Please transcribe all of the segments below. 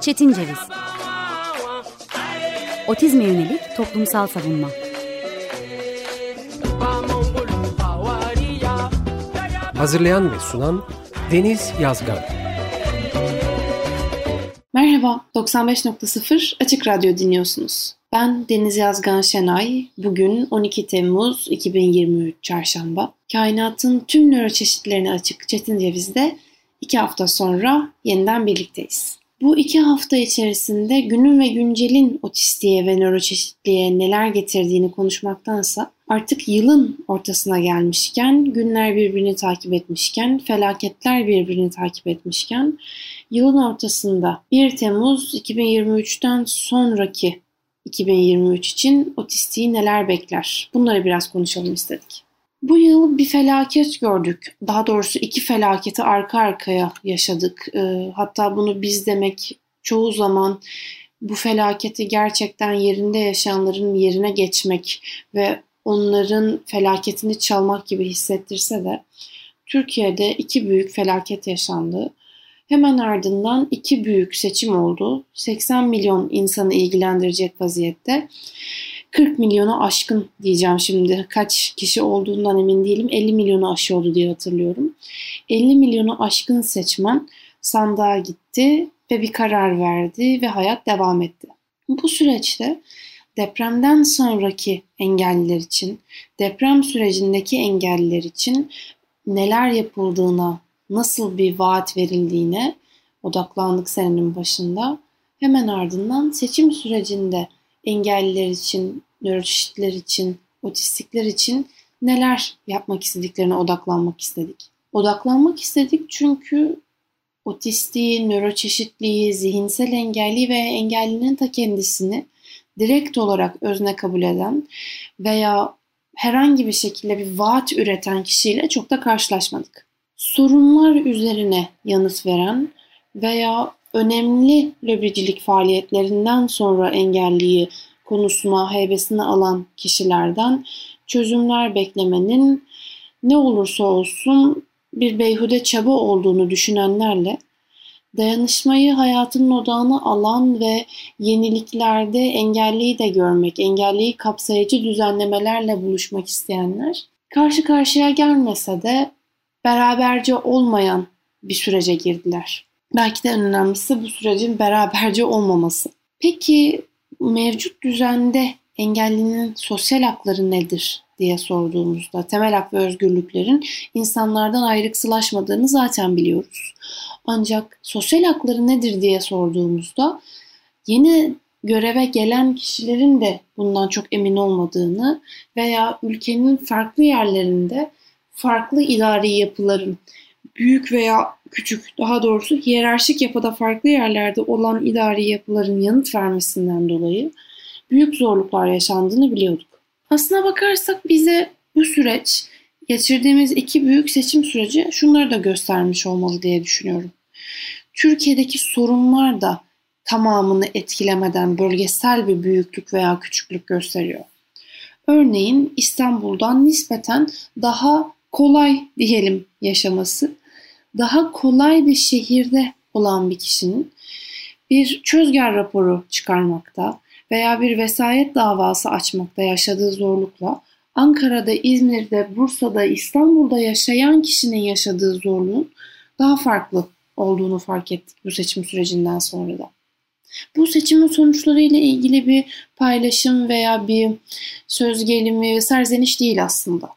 Çetin Ceviz Otizme yönelik toplumsal savunma Hazırlayan ve sunan Deniz Yazgan Merhaba, 95.0 Açık Radyo dinliyorsunuz. Ben Deniz Yazgan Şenay. Bugün 12 Temmuz 2023 Çarşamba. Kainatın tüm nöroçeşitlerine açık Çetin Ceviz'de iki hafta sonra yeniden birlikteyiz. Bu iki hafta içerisinde günün ve güncelin otistiğe ve nöroçeşitliğe neler getirdiğini konuşmaktansa artık yılın ortasına gelmişken, günler birbirini takip etmişken, felaketler birbirini takip etmişken, yılın ortasında 1 Temmuz 2023'ten sonraki 2023 için otistiği neler bekler? Bunları biraz konuşalım istedik. Bu yıl bir felaket gördük. Daha doğrusu iki felaketi arka arkaya yaşadık. Ee, hatta bunu biz demek çoğu zaman bu felaketi gerçekten yerinde yaşayanların yerine geçmek ve onların felaketini çalmak gibi hissettirse de Türkiye'de iki büyük felaket yaşandı. Hemen ardından iki büyük seçim oldu. 80 milyon insanı ilgilendirecek vaziyette. 40 milyonu aşkın diyeceğim şimdi. Kaç kişi olduğundan emin değilim. 50 milyonu aşıyordu diye hatırlıyorum. 50 milyonu aşkın seçmen sandığa gitti ve bir karar verdi ve hayat devam etti. Bu süreçte depremden sonraki engelliler için, deprem sürecindeki engelliler için neler yapıldığına, nasıl bir vaat verildiğine odaklandık senenin başında. Hemen ardından seçim sürecinde engelliler için, nöroçeşitler için, otistikler için neler yapmak istediklerine odaklanmak istedik. Odaklanmak istedik çünkü otistiği, nöroçeşitliği, zihinsel engelli ve engellinin ta kendisini direkt olarak özne kabul eden veya herhangi bir şekilde bir vaat üreten kişiyle çok da karşılaşmadık. Sorunlar üzerine yanıt veren veya önemli lobicilik faaliyetlerinden sonra engelliyi konusuna heybesini alan kişilerden çözümler beklemenin ne olursa olsun bir beyhude çaba olduğunu düşünenlerle dayanışmayı hayatının odağına alan ve yeniliklerde engelliyi de görmek, engelliyi kapsayıcı düzenlemelerle buluşmak isteyenler karşı karşıya gelmese de beraberce olmayan bir sürece girdiler. Belki de en önemlisi bu sürecin beraberce olmaması. Peki mevcut düzende engellinin sosyal hakları nedir diye sorduğumuzda temel hak ve özgürlüklerin insanlardan ayrıksılaşmadığını zaten biliyoruz. Ancak sosyal hakları nedir diye sorduğumuzda yeni göreve gelen kişilerin de bundan çok emin olmadığını veya ülkenin farklı yerlerinde farklı idari yapıların büyük veya küçük daha doğrusu hiyerarşik yapıda farklı yerlerde olan idari yapıların yanıt vermesinden dolayı büyük zorluklar yaşandığını biliyorduk. Aslına bakarsak bize bu süreç geçirdiğimiz iki büyük seçim süreci şunları da göstermiş olmalı diye düşünüyorum. Türkiye'deki sorunlar da tamamını etkilemeden bölgesel bir büyüklük veya küçüklük gösteriyor. Örneğin İstanbul'dan nispeten daha kolay diyelim yaşaması, daha kolay bir şehirde olan bir kişinin bir çözger raporu çıkarmakta veya bir vesayet davası açmakta yaşadığı zorlukla Ankara'da, İzmir'de, Bursa'da, İstanbul'da yaşayan kişinin yaşadığı zorluğun daha farklı olduğunu fark ettik bu seçim sürecinden sonra da. Bu seçimin sonuçlarıyla ilgili bir paylaşım veya bir söz gelimi serzeniş değil aslında.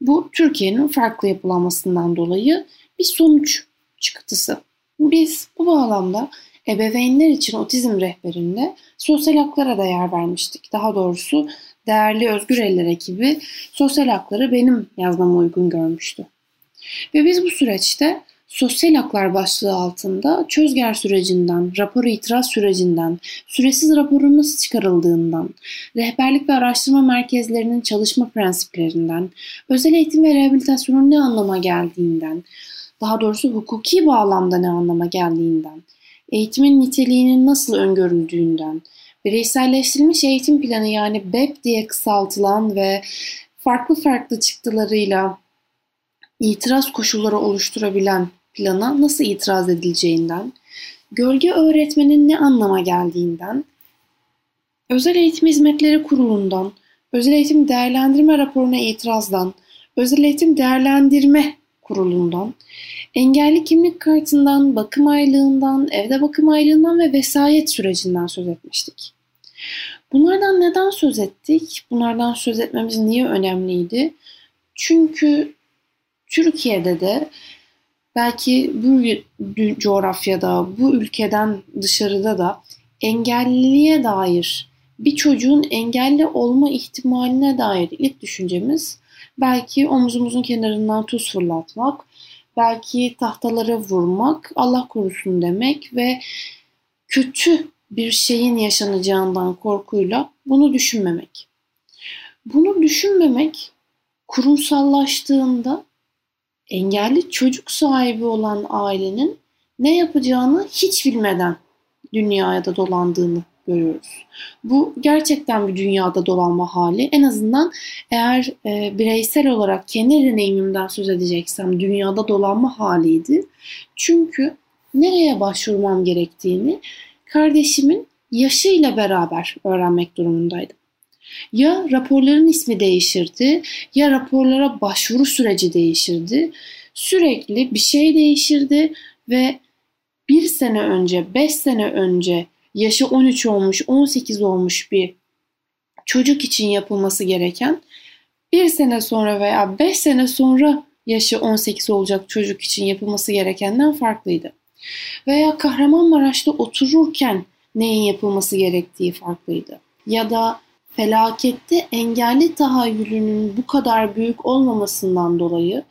Bu Türkiye'nin farklı yapılanmasından dolayı bir sonuç çıktısı. Biz bu bağlamda ebeveynler için otizm rehberinde sosyal haklara da yer vermiştik. Daha doğrusu değerli Özgür Eller ekibi sosyal hakları benim yazmama uygun görmüştü. Ve biz bu süreçte sosyal haklar başlığı altında çözger sürecinden, rapor itiraz sürecinden, süresiz raporun nasıl çıkarıldığından, rehberlik ve araştırma merkezlerinin çalışma prensiplerinden, özel eğitim ve rehabilitasyonun ne anlama geldiğinden, daha doğrusu hukuki bağlamda ne anlama geldiğinden, eğitimin niteliğinin nasıl öngörüldüğünden, bireyselleştirilmiş eğitim planı yani BEP diye kısaltılan ve farklı farklı çıktılarıyla itiraz koşulları oluşturabilen plana nasıl itiraz edileceğinden, gölge öğretmenin ne anlama geldiğinden, özel eğitim hizmetleri kurulundan, özel eğitim değerlendirme raporuna itirazdan, özel eğitim değerlendirme kurulundan, engelli kimlik kartından, bakım aylığından, evde bakım aylığından ve vesayet sürecinden söz etmiştik. Bunlardan neden söz ettik? Bunlardan söz etmemiz niye önemliydi? Çünkü Türkiye'de de belki bu coğrafyada, bu ülkeden dışarıda da engelliliğe dair bir çocuğun engelli olma ihtimaline dair ilk düşüncemiz belki omuzumuzun kenarından tuz fırlatmak, belki tahtalara vurmak, Allah korusun demek ve kötü bir şeyin yaşanacağından korkuyla bunu düşünmemek. Bunu düşünmemek kurumsallaştığında engelli çocuk sahibi olan ailenin ne yapacağını hiç bilmeden dünyaya da dolandığını görüyoruz. Bu gerçekten bir dünyada dolanma hali. En azından eğer e, bireysel olarak kendi deneyimimden söz edeceksem dünyada dolanma haliydi. Çünkü nereye başvurmam gerektiğini kardeşimin yaşıyla beraber öğrenmek durumundaydım. Ya raporların ismi değişirdi ya raporlara başvuru süreci değişirdi. Sürekli bir şey değişirdi ve bir sene önce, beş sene önce yaşı 13 olmuş, 18 olmuş bir çocuk için yapılması gereken bir sene sonra veya 5 sene sonra yaşı 18 olacak çocuk için yapılması gerekenden farklıydı. Veya Kahramanmaraş'ta otururken neyin yapılması gerektiği farklıydı. Ya da felakette engelli tahayyülünün bu kadar büyük olmamasından dolayı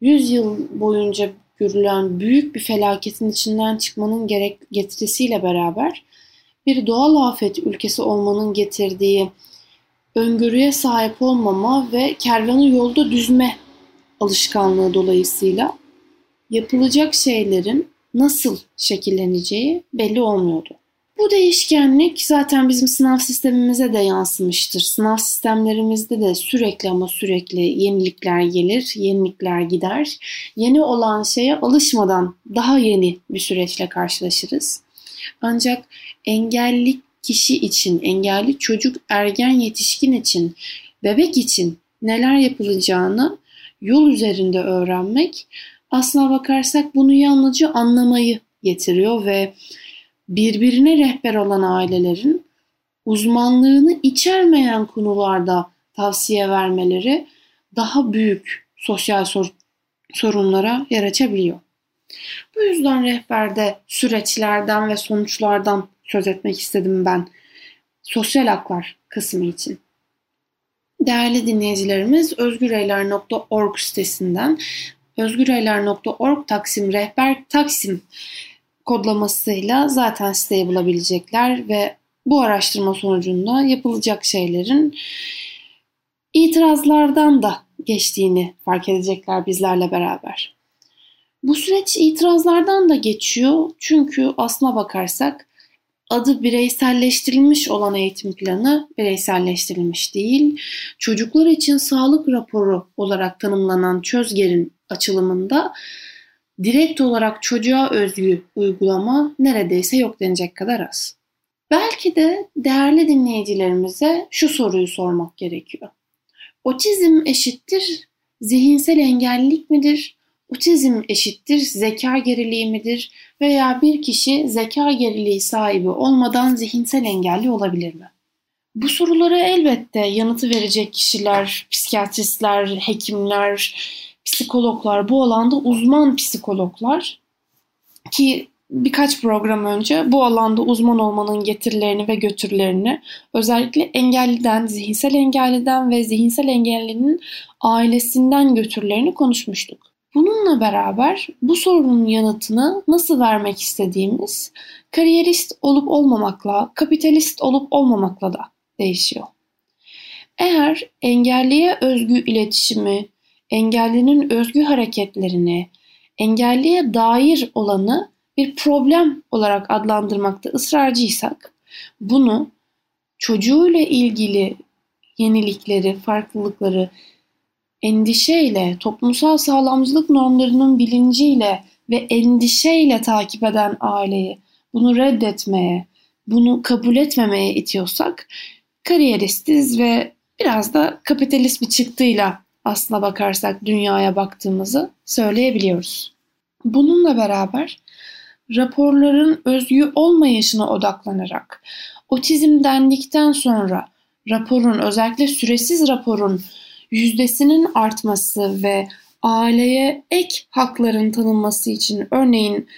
100 yıl boyunca görülen büyük bir felaketin içinden çıkmanın gerek getirisiyle beraber bir doğal afet ülkesi olmanın getirdiği öngörüye sahip olmama ve kervanı yolda düzme alışkanlığı dolayısıyla yapılacak şeylerin nasıl şekilleneceği belli olmuyordu. Bu değişkenlik zaten bizim sınav sistemimize de yansımıştır. Sınav sistemlerimizde de sürekli ama sürekli yenilikler gelir, yenilikler gider. Yeni olan şeye alışmadan daha yeni bir süreçle karşılaşırız. Ancak engelli kişi için, engelli çocuk, ergen yetişkin için, bebek için neler yapılacağını yol üzerinde öğrenmek aslına bakarsak bunu yalnızca anlamayı getiriyor ve birbirine rehber olan ailelerin uzmanlığını içermeyen konularda tavsiye vermeleri daha büyük sosyal sor sorunlara yer açabiliyor. Bu yüzden rehberde süreçlerden ve sonuçlardan söz etmek istedim ben sosyal haklar kısmı için. Değerli dinleyicilerimiz özgüreyler.org sitesinden özgüreyler.org taksim rehber taksim kodlamasıyla zaten siteyi bulabilecekler ve bu araştırma sonucunda yapılacak şeylerin itirazlardan da geçtiğini fark edecekler bizlerle beraber. Bu süreç itirazlardan da geçiyor çünkü aslına bakarsak adı bireyselleştirilmiş olan eğitim planı bireyselleştirilmiş değil. Çocuklar için sağlık raporu olarak tanımlanan çözgerin açılımında direkt olarak çocuğa özgü uygulama neredeyse yok denecek kadar az. Belki de değerli dinleyicilerimize şu soruyu sormak gerekiyor. Otizm eşittir zihinsel engellilik midir? Otizm eşittir zeka geriliği midir? Veya bir kişi zeka geriliği sahibi olmadan zihinsel engelli olabilir mi? Bu sorulara elbette yanıtı verecek kişiler, psikiyatristler, hekimler, psikologlar, bu alanda uzman psikologlar ki birkaç program önce bu alanda uzman olmanın getirilerini ve götürlerini özellikle engelliden, zihinsel engelliden ve zihinsel engellinin ailesinden götürlerini konuşmuştuk. Bununla beraber bu sorunun yanıtını nasıl vermek istediğimiz kariyerist olup olmamakla, kapitalist olup olmamakla da değişiyor. Eğer engelliye özgü iletişimi, engellinin özgü hareketlerini, engelliye dair olanı bir problem olarak adlandırmakta ısrarcıysak, bunu çocuğuyla ilgili yenilikleri, farklılıkları endişeyle, toplumsal sağlamcılık normlarının bilinciyle ve endişeyle takip eden aileyi bunu reddetmeye, bunu kabul etmemeye itiyorsak kariyeristiz ve biraz da kapitalist bir çıktıyla aslına bakarsak dünyaya baktığımızı söyleyebiliyoruz. Bununla beraber raporların özgü olmayışına odaklanarak otizm dendikten sonra raporun özellikle süresiz raporun yüzdesinin artması ve aileye ek hakların tanınması için örneğin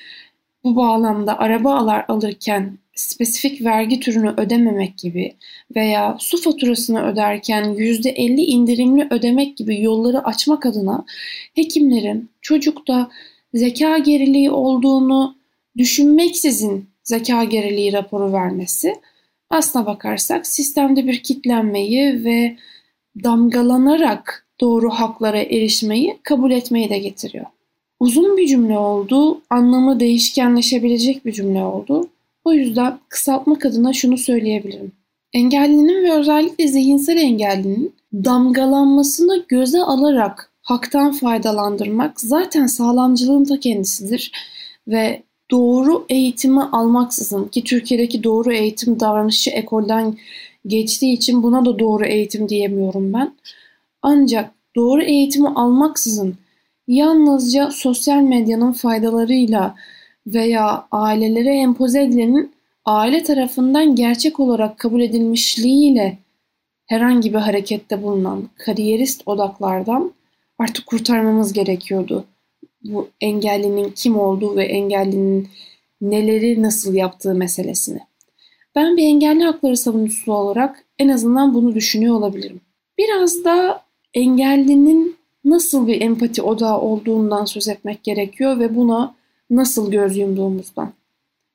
bu bağlamda araba alar alırken spesifik vergi türünü ödememek gibi veya su faturasını öderken %50 indirimli ödemek gibi yolları açmak adına hekimlerin çocukta zeka geriliği olduğunu düşünmeksizin zeka geriliği raporu vermesi aslına bakarsak sistemde bir kitlenmeyi ve damgalanarak doğru haklara erişmeyi kabul etmeyi de getiriyor. Uzun bir cümle oldu, anlamı değişkenleşebilecek bir cümle oldu. O yüzden kısaltmak adına şunu söyleyebilirim. Engellinin ve özellikle zihinsel engellinin damgalanmasını göze alarak haktan faydalandırmak zaten sağlamcılığın ta kendisidir ve doğru eğitimi almaksızın ki Türkiye'deki doğru eğitim davranışı ekolden geçtiği için buna da doğru eğitim diyemiyorum ben. Ancak doğru eğitimi almaksızın yalnızca sosyal medyanın faydalarıyla veya ailelere empoze edilenin aile tarafından gerçek olarak kabul edilmişliğiyle herhangi bir harekette bulunan kariyerist odaklardan artık kurtarmamız gerekiyordu. Bu engellinin kim olduğu ve engellinin neleri nasıl yaptığı meselesini. Ben bir engelli hakları savunucusu olarak en azından bunu düşünüyor olabilirim. Biraz da engellinin nasıl bir empati odağı olduğundan söz etmek gerekiyor ve buna nasıl göz yumduğumuzdan.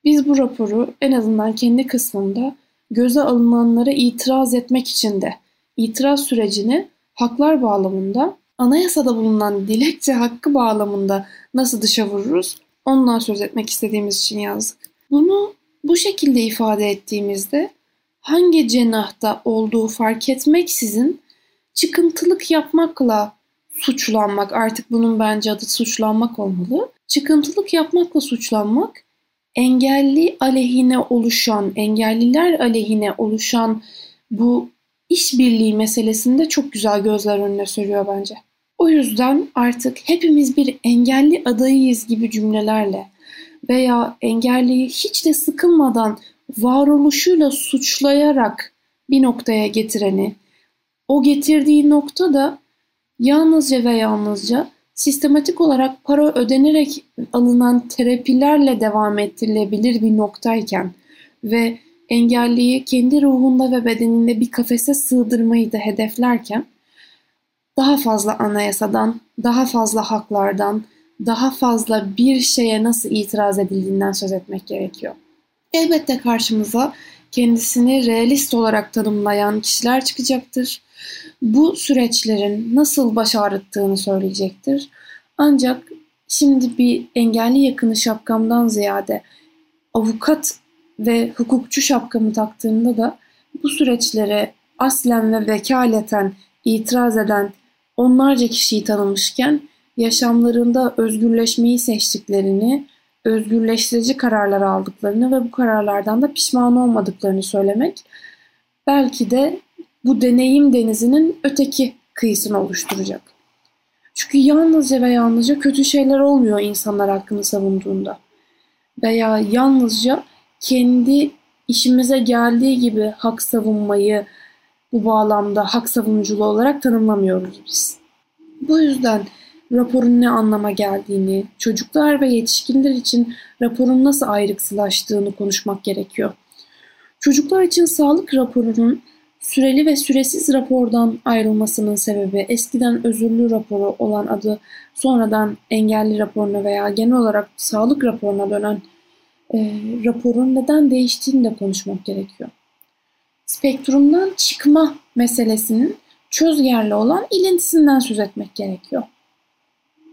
Biz bu raporu en azından kendi kısmında göze alınanlara itiraz etmek için de itiraz sürecini haklar bağlamında anayasada bulunan dilekçe hakkı bağlamında nasıl dışa vururuz ondan söz etmek istediğimiz için yazdık. Bunu bu şekilde ifade ettiğimizde hangi cenahta olduğu fark etmeksizin çıkıntılık yapmakla suçlanmak artık bunun bence adı suçlanmak olmalı. Çıkıntılık yapmakla suçlanmak engelli aleyhine oluşan, engelliler aleyhine oluşan bu işbirliği meselesinde çok güzel gözler önüne sürüyor bence. O yüzden artık hepimiz bir engelli adayıyız gibi cümlelerle veya engelliyi hiç de sıkılmadan varoluşuyla suçlayarak bir noktaya getireni, o getirdiği nokta da yalnızca ve yalnızca sistematik olarak para ödenerek alınan terapilerle devam ettirilebilir bir noktayken ve engelliyi kendi ruhunda ve bedeninde bir kafese sığdırmayı da hedeflerken daha fazla anayasadan, daha fazla haklardan, daha fazla bir şeye nasıl itiraz edildiğinden söz etmek gerekiyor. Elbette karşımıza kendisini realist olarak tanımlayan kişiler çıkacaktır. Bu süreçlerin nasıl baş ağrıttığını söyleyecektir. Ancak şimdi bir engelli yakını şapkamdan ziyade avukat ve hukukçu şapkamı taktığımda da bu süreçlere aslen ve vekaleten itiraz eden onlarca kişiyi tanımışken yaşamlarında özgürleşmeyi seçtiklerini, özgürleştirici kararlar aldıklarını ve bu kararlardan da pişman olmadıklarını söylemek belki de bu deneyim denizinin öteki kıyısını oluşturacak. Çünkü yalnızca ve yalnızca kötü şeyler olmuyor insanlar hakkını savunduğunda. Veya yalnızca kendi işimize geldiği gibi hak savunmayı bu bağlamda hak savunuculuğu olarak tanımlamıyoruz biz. Bu yüzden raporun ne anlama geldiğini, çocuklar ve yetişkinler için raporun nasıl ayrıksılaştığını konuşmak gerekiyor. Çocuklar için sağlık raporunun süreli ve süresiz rapordan ayrılmasının sebebi eskiden özürlü raporu olan adı sonradan engelli raporuna veya genel olarak sağlık raporuna dönen e, raporun neden değiştiğini de konuşmak gerekiyor. Spektrumdan çıkma meselesinin çözgerli olan ilintisinden söz etmek gerekiyor.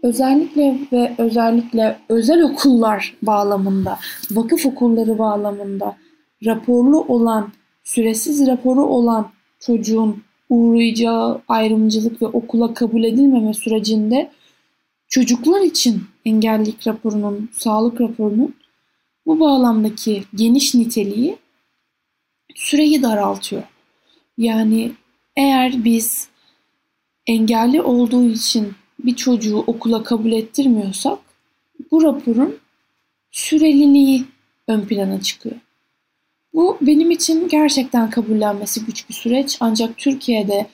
Özellikle ve özellikle özel okullar bağlamında, vakıf okulları bağlamında raporlu olan, süresiz raporu olan çocuğun uğrayacağı ayrımcılık ve okula kabul edilmeme sürecinde çocuklar için engellilik raporunun, sağlık raporunun bu bağlamdaki geniş niteliği süreyi daraltıyor. Yani eğer biz engelli olduğu için bir çocuğu okula kabul ettirmiyorsak bu raporun süreliliği ön plana çıkıyor. Bu benim için gerçekten kabullenmesi güç bir süreç ancak Türkiye'de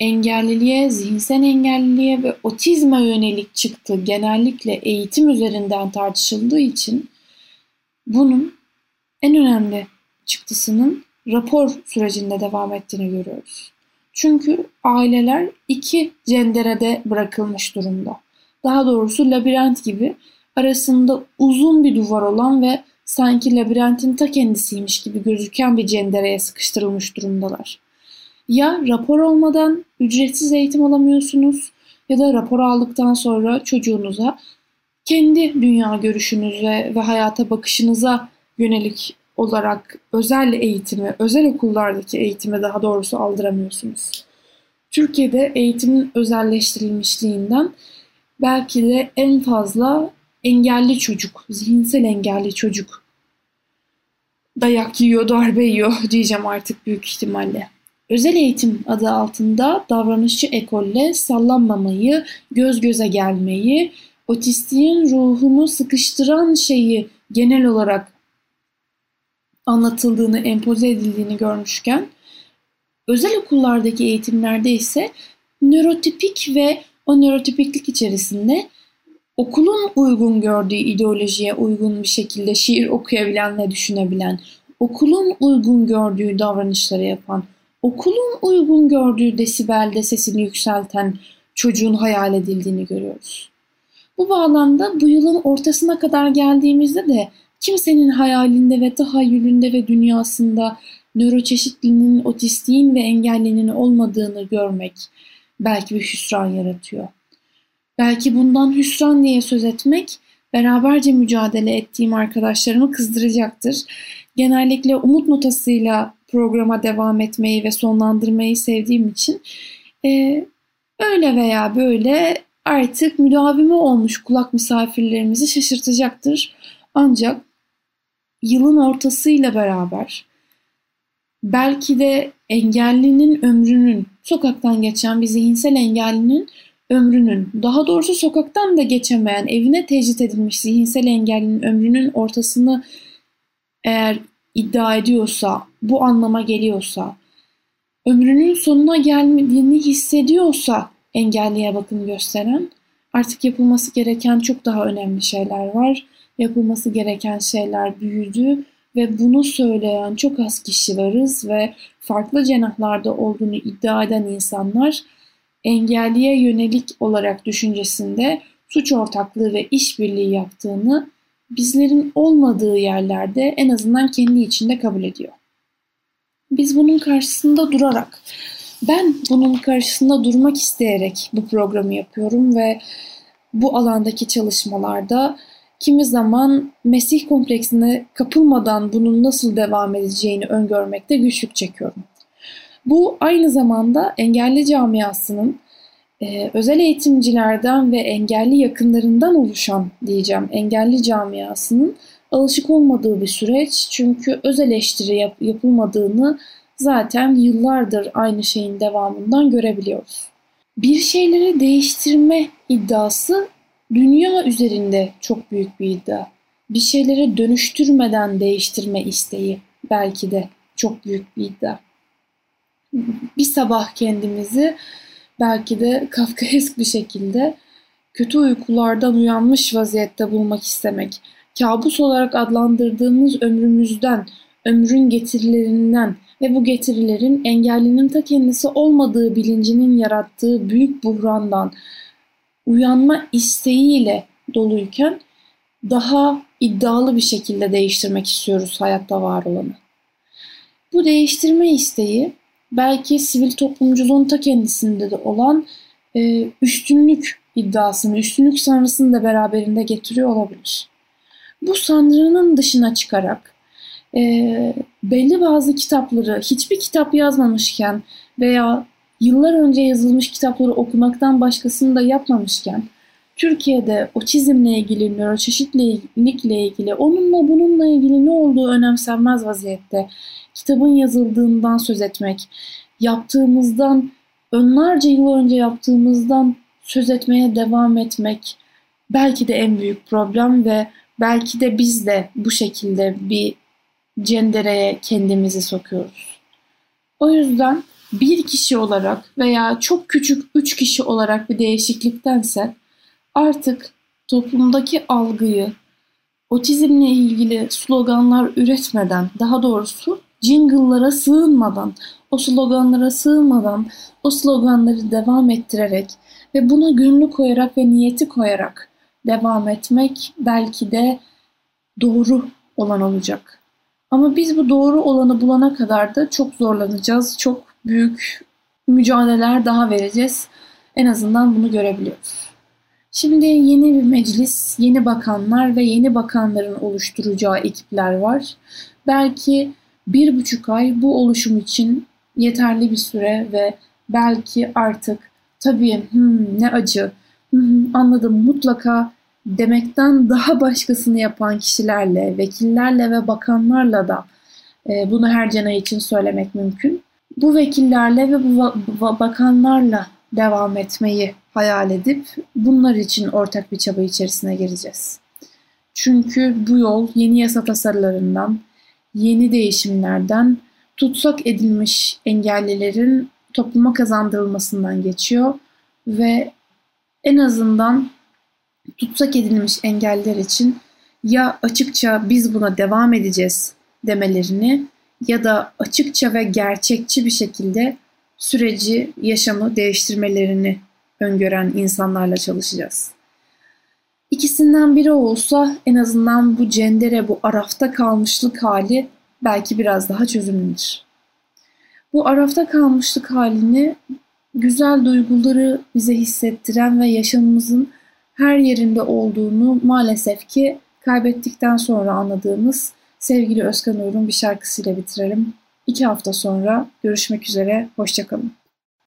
engelliliğe, zihinsel engelliliğe ve otizme yönelik çıktı genellikle eğitim üzerinden tartışıldığı için bunun en önemli çıktısının rapor sürecinde devam ettiğini görüyoruz. Çünkü aileler iki cenderede bırakılmış durumda. Daha doğrusu labirent gibi arasında uzun bir duvar olan ve sanki labirentin ta kendisiymiş gibi gözüken bir cendereye sıkıştırılmış durumdalar. Ya rapor olmadan ücretsiz eğitim alamıyorsunuz ya da rapor aldıktan sonra çocuğunuza kendi dünya görüşünüze ve hayata bakışınıza yönelik olarak özel eğitimi, özel okullardaki eğitimi daha doğrusu aldıramıyorsunuz. Türkiye'de eğitimin özelleştirilmişliğinden belki de en fazla engelli çocuk, zihinsel engelli çocuk dayak yiyor, darbe yiyor diyeceğim artık büyük ihtimalle. Özel eğitim adı altında davranışçı ekolle sallanmamayı, göz göze gelmeyi, otistiğin ruhunu sıkıştıran şeyi genel olarak anlatıldığını, empoze edildiğini görmüşken özel okullardaki eğitimlerde ise nörotipik ve o nörotipiklik içerisinde okulun uygun gördüğü ideolojiye uygun bir şekilde şiir okuyabilen ve düşünebilen, okulun uygun gördüğü davranışları yapan, okulun uygun gördüğü desibelde sesini yükselten çocuğun hayal edildiğini görüyoruz. Bu bağlamda bu yılın ortasına kadar geldiğimizde de kimsenin hayalinde ve tahayyülünde ve dünyasında nöroçeşitliliğinin, otistiğin ve engellinin olmadığını görmek belki bir hüsran yaratıyor. Belki bundan hüsran diye söz etmek beraberce mücadele ettiğim arkadaşlarımı kızdıracaktır. Genellikle umut notasıyla programa devam etmeyi ve sonlandırmayı sevdiğim için e, öyle veya böyle artık müdavimi olmuş kulak misafirlerimizi şaşırtacaktır. Ancak yılın ortasıyla beraber belki de engellinin ömrünün, sokaktan geçen bir zihinsel engellinin ömrünün, daha doğrusu sokaktan da geçemeyen, evine tecrit edilmiş zihinsel engellinin ömrünün ortasını eğer iddia ediyorsa, bu anlama geliyorsa, ömrünün sonuna gelmediğini hissediyorsa engelliye bakım gösteren, artık yapılması gereken çok daha önemli şeyler var. Yapılması gereken şeyler büyüdü ve bunu söyleyen çok az kişi varız ve farklı cenahlarda olduğunu iddia eden insanlar engelliye yönelik olarak düşüncesinde suç ortaklığı ve işbirliği yaptığını bizlerin olmadığı yerlerde en azından kendi içinde kabul ediyor. Biz bunun karşısında durarak, ben bunun karşısında durmak isteyerek bu programı yapıyorum ve bu alandaki çalışmalarda kimi zaman Mesih kompleksine kapılmadan bunun nasıl devam edeceğini öngörmekte güçlük çekiyorum. Bu aynı zamanda engelli camiasının e, özel eğitimcilerden ve engelli yakınlarından oluşan diyeceğim engelli camiasının alışık olmadığı bir süreç. Çünkü öz eleştiri yap, yapılmadığını zaten yıllardır aynı şeyin devamından görebiliyoruz. Bir şeyleri değiştirme iddiası dünya üzerinde çok büyük bir iddia. Bir şeyleri dönüştürmeden değiştirme isteği belki de çok büyük bir iddia. Bir sabah kendimizi belki de kafkaesk bir şekilde kötü uykulardan uyanmış vaziyette bulmak istemek, kabus olarak adlandırdığımız ömrümüzden, ömrün getirilerinden ve bu getirilerin engellinin ta kendisi olmadığı bilincinin yarattığı büyük buhrandan uyanma isteğiyle doluyken daha iddialı bir şekilde değiştirmek istiyoruz hayatta var olanı. Bu değiştirme isteği belki sivil toplumculuğun ta kendisinde de olan e, üstünlük iddiasını, üstünlük sanrısını da beraberinde getiriyor olabilir. Bu sanrının dışına çıkarak e, belli bazı kitapları hiçbir kitap yazmamışken veya yıllar önce yazılmış kitapları okumaktan başkasını da yapmamışken Türkiye'de otizmle ilgili, nöroçeşitlilikle ilgili, onunla bununla ilgili ne olduğu önemsenmez vaziyette. Kitabın yazıldığından söz etmek, yaptığımızdan, onlarca yıl önce yaptığımızdan söz etmeye devam etmek belki de en büyük problem ve belki de biz de bu şekilde bir cendereye kendimizi sokuyoruz. O yüzden bir kişi olarak veya çok küçük üç kişi olarak bir değişikliktense artık toplumdaki algıyı otizmle ilgili sloganlar üretmeden, daha doğrusu jingle'lara sığınmadan, o sloganlara sığınmadan, o sloganları devam ettirerek ve buna gönlü koyarak ve niyeti koyarak devam etmek belki de doğru olan olacak. Ama biz bu doğru olanı bulana kadar da çok zorlanacağız. Çok büyük mücadeleler daha vereceğiz. En azından bunu görebiliyoruz. Şimdi yeni bir meclis, yeni bakanlar ve yeni bakanların oluşturacağı ekipler var. Belki bir buçuk ay bu oluşum için yeterli bir süre ve belki artık tabii hmm, ne acı hmm, anladım mutlaka demekten daha başkasını yapan kişilerle, vekillerle ve bakanlarla da e, bunu her cana için söylemek mümkün. Bu vekillerle ve bu bakanlarla devam etmeyi hayal edip bunlar için ortak bir çaba içerisine gireceğiz. Çünkü bu yol yeni yasa tasarılarından, yeni değişimlerden, tutsak edilmiş engellilerin topluma kazandırılmasından geçiyor ve en azından tutsak edilmiş engeller için ya açıkça biz buna devam edeceğiz demelerini ya da açıkça ve gerçekçi bir şekilde süreci, yaşamı değiştirmelerini öngören insanlarla çalışacağız. İkisinden biri olsa en azından bu cendere, bu arafta kalmışlık hali belki biraz daha çözümlenir. Bu arafta kalmışlık halini güzel duyguları bize hissettiren ve yaşamımızın her yerinde olduğunu maalesef ki kaybettikten sonra anladığımız sevgili Özkan Uğur'un bir şarkısıyla bitirelim. İki hafta sonra görüşmek üzere, hoşçakalın.